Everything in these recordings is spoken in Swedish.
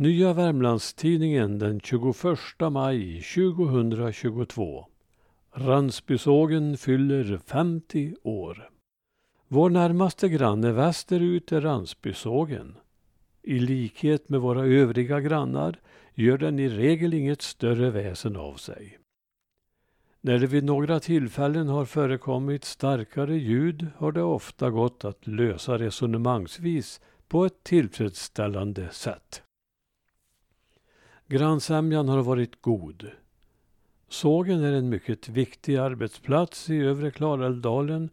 Nya Värmlandstidningen den 21 maj 2022. Ransbysågen fyller 50 år. Vår närmaste granne västerut är Ransbysågen. I likhet med våra övriga grannar gör den i regel inget större väsen av sig. När det vid några tillfällen har förekommit starkare ljud har det ofta gått att lösa resonemangsvis på ett tillfredsställande sätt. Grannsämjan har varit god. Sågen är en mycket viktig arbetsplats i övre Klarälvdalen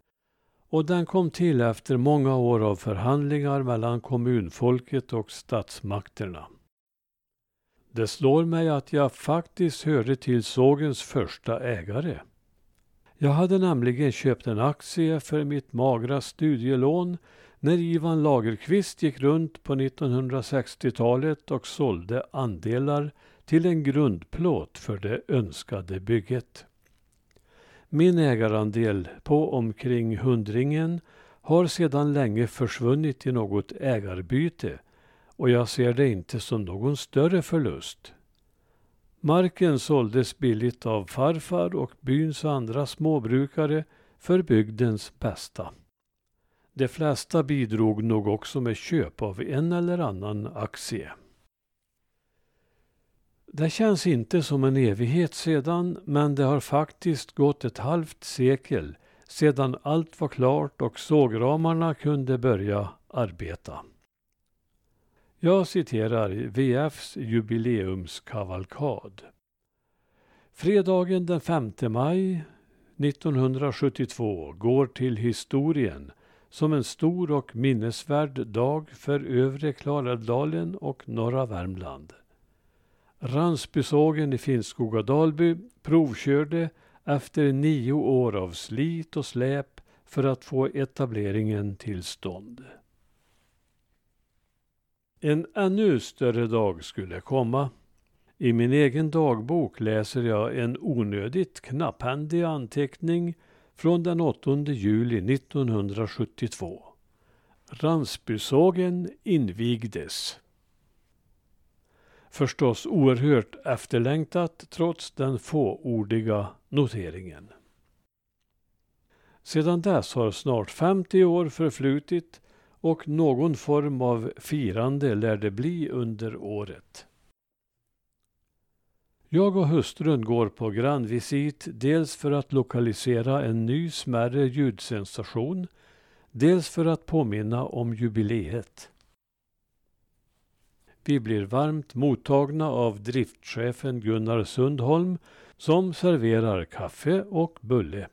och den kom till efter många år av förhandlingar mellan kommunfolket och statsmakterna. Det slår mig att jag faktiskt hörde till sågens första ägare. Jag hade nämligen köpt en aktie för mitt magra studielån när Ivan Lagerqvist gick runt på 1960-talet och sålde andelar till en grundplåt för det önskade bygget. Min ägarandel på omkring hundringen har sedan länge försvunnit i något ägarbyte och jag ser det inte som någon större förlust. Marken såldes billigt av farfar och byns andra småbrukare för bygdens bästa. De flesta bidrog nog också med köp av en eller annan aktie. Det känns inte som en evighet sedan, men det har faktiskt gått ett halvt sekel sedan allt var klart och sågramarna kunde börja arbeta. Jag citerar VFs jubileumskavalkad. Fredagen den 5 maj 1972 går till historien som en stor och minnesvärd dag för övre Klarälvdalen och norra Värmland. Ransbysågen i Finnskoga-Dalby provkörde efter nio år av slit och släp för att få etableringen till stånd. En ännu större dag skulle komma. I min egen dagbok läser jag en onödigt knapphändig anteckning från den 8 juli 1972. Ransbysågen invigdes. Förstås oerhört efterlängtat trots den fåordiga noteringen. Sedan dess har snart 50 år förflutit och någon form av firande lär det bli under året. Jag och hustrun går på grannvisit dels för att lokalisera en ny smärre ljudsensation, dels för att påminna om jubileet. Vi blir varmt mottagna av driftchefen Gunnar Sundholm som serverar kaffe och bulle.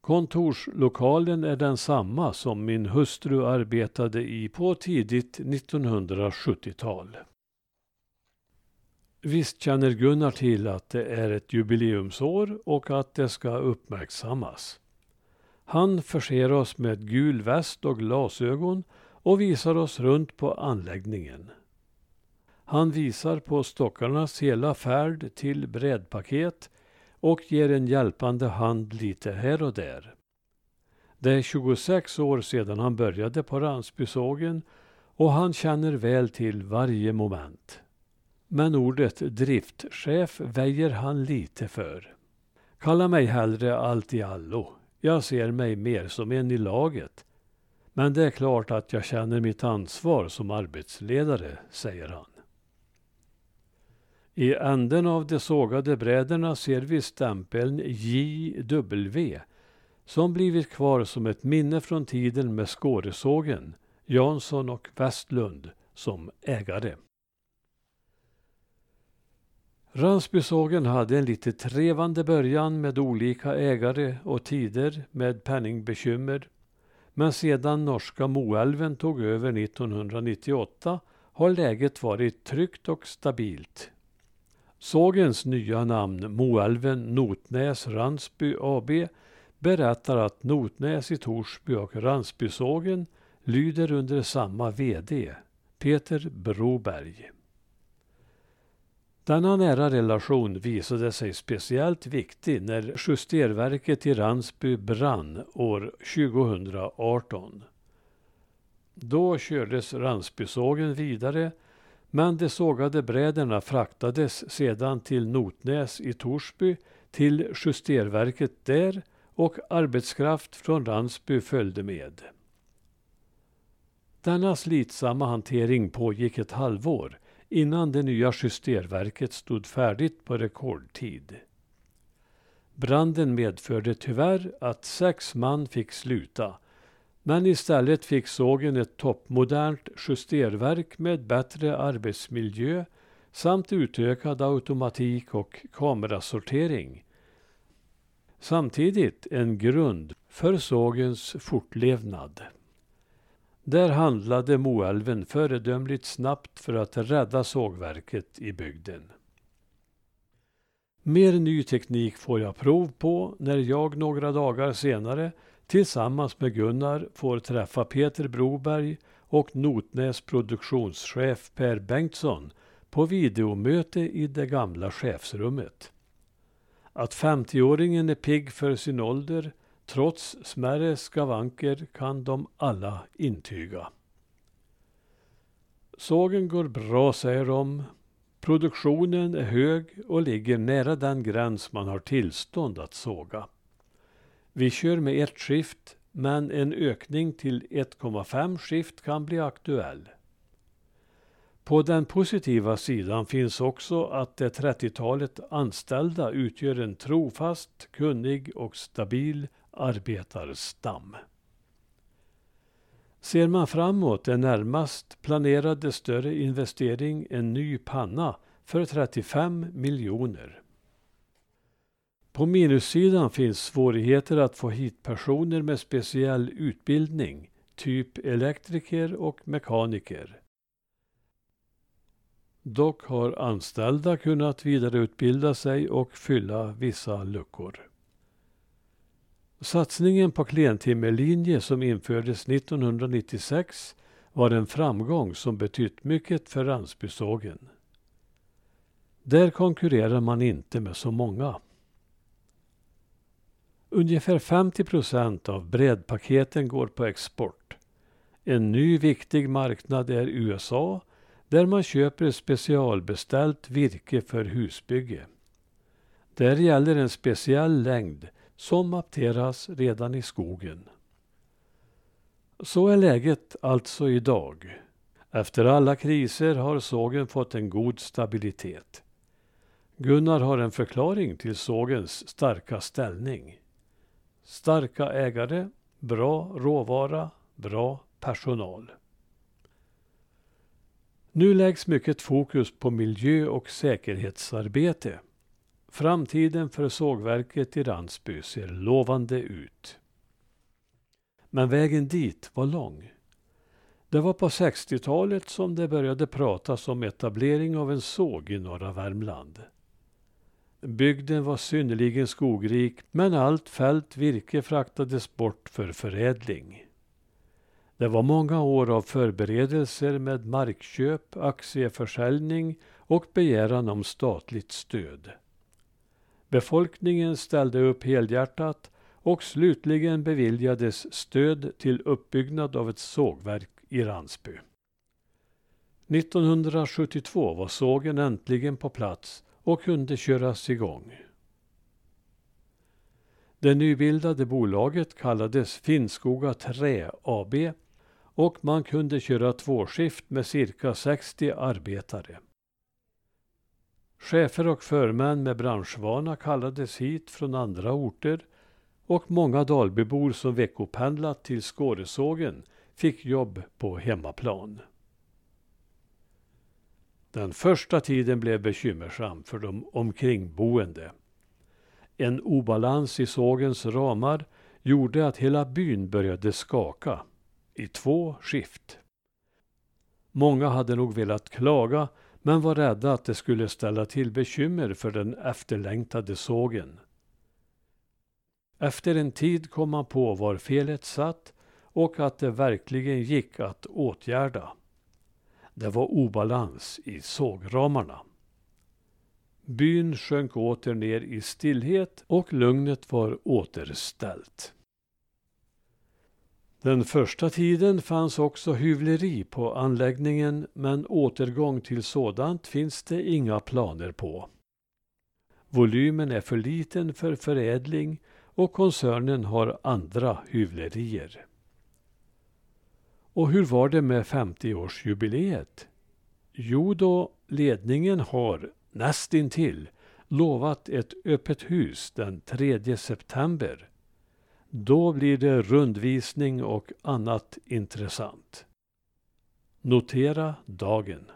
Kontorslokalen är densamma som min hustru arbetade i på tidigt 1970-tal. Visst känner Gunnar till att det är ett jubileumsår och att det ska uppmärksammas. Han förser oss med gul väst och glasögon och visar oss runt på anläggningen. Han visar på stockarnas hela färd till brädpaket och ger en hjälpande hand lite här och där. Det är 26 år sedan han började på Ransbysågen och han känner väl till varje moment. Men ordet driftchef väjer han lite för. Kalla mig hellre allt i allo. Jag ser mig mer som en i laget. Men det är klart att jag känner mitt ansvar som arbetsledare, säger han. I änden av de sågade bräderna ser vi stämpeln JW som blivit kvar som ett minne från tiden med Skåresågen, Jansson och Westlund som ägare. Ransbysågen hade en lite trevande början med olika ägare och tider med penningbekymmer. Men sedan norska Moälven tog över 1998 har läget varit tryggt och stabilt. Sågens nya namn Moälven Notnäs Ransby AB berättar att Notnäs i Torsby och Ransbysågen lyder under samma VD, Peter Broberg. Denna nära relation visade sig speciellt viktig när justerverket i Ransby brann år 2018. Då kördes Ransbysågen vidare Men de sågade bräderna fraktades sedan till Notnäs i Torsby till justerverket där och arbetskraft från Ransby följde med. Denna slitsamma hantering pågick ett halvår innan det nya justerverket stod färdigt på rekordtid. Branden medförde tyvärr att sex man fick sluta men istället fick sågen ett toppmodernt justerverk med bättre arbetsmiljö samt utökad automatik och kamerasortering. Samtidigt en grund för sågens fortlevnad. Där handlade Moälven föredömligt snabbt för att rädda sågverket i bygden. Mer ny teknik får jag prov på när jag några dagar senare tillsammans med Gunnar får träffa Peter Broberg och Notnäs produktionschef Per Bengtsson på videomöte i det gamla chefsrummet. Att 50-åringen är pigg för sin ålder trots smärre skavanker kan de alla intyga. Sågen går bra, säger de. Produktionen är hög och ligger nära den gräns man har tillstånd att såga. Vi kör med ett skift, men en ökning till 1,5 skift kan bli aktuell. På den positiva sidan finns också att det 30-talet anställda utgör en trofast, kunnig och stabil arbetarstam. Ser man framåt är närmast planerade större investering en ny panna för 35 miljoner. På minussidan finns svårigheter att få hit personer med speciell utbildning, typ elektriker och mekaniker. Dock har anställda kunnat vidareutbilda sig och fylla vissa luckor. Satsningen på klentimmerlinje som infördes 1996 var en framgång som betytt mycket för Ransbysågen. Där konkurrerar man inte med så många. Ungefär 50 procent av brädpaketen går på export. En ny viktig marknad är USA där man köper specialbeställt virke för husbygge. Där gäller en speciell längd som apteras redan i skogen. Så är läget alltså idag. Efter alla kriser har sågen fått en god stabilitet. Gunnar har en förklaring till sågens starka ställning. Starka ägare, bra råvara, bra personal. Nu läggs mycket fokus på miljö och säkerhetsarbete. Framtiden för sågverket i Ransby ser lovande ut. Men vägen dit var lång. Det var på 60-talet som det började pratas om etablering av en såg i norra Värmland. Bygden var synnerligen skogrik men allt fält virke fraktades bort för förädling. Det var många år av förberedelser med markköp, aktieförsäljning och begäran om statligt stöd. Befolkningen ställde upp helhjärtat och slutligen beviljades stöd till uppbyggnad av ett sågverk i Ransby. 1972 var sågen äntligen på plats och kunde köras igång. Det nybildade bolaget kallades Finnskoga Trä AB och man kunde köra tvåskift med cirka 60 arbetare. Chefer och förmän med branschvana kallades hit från andra orter och många Dalbybor som veckopendlat till Skåresågen fick jobb på hemmaplan. Den första tiden blev bekymmersam för de omkringboende. En obalans i sågens ramar gjorde att hela byn började skaka i två skift. Många hade nog velat klaga men var rädda att det skulle ställa till bekymmer för den efterlängtade sågen. Efter en tid kom man på var felet satt och att det verkligen gick att åtgärda. Det var obalans i sågramarna. Byn sjönk åter ner i stillhet och lugnet var återställt. Den första tiden fanns också hyvleri på anläggningen men återgång till sådant finns det inga planer på. Volymen är för liten för förädling och koncernen har andra hyvlerier. Och hur var det med 50-årsjubileet? Jo då, ledningen har nästintill lovat ett öppet hus den 3 september. Då blir det rundvisning och annat intressant. Notera dagen.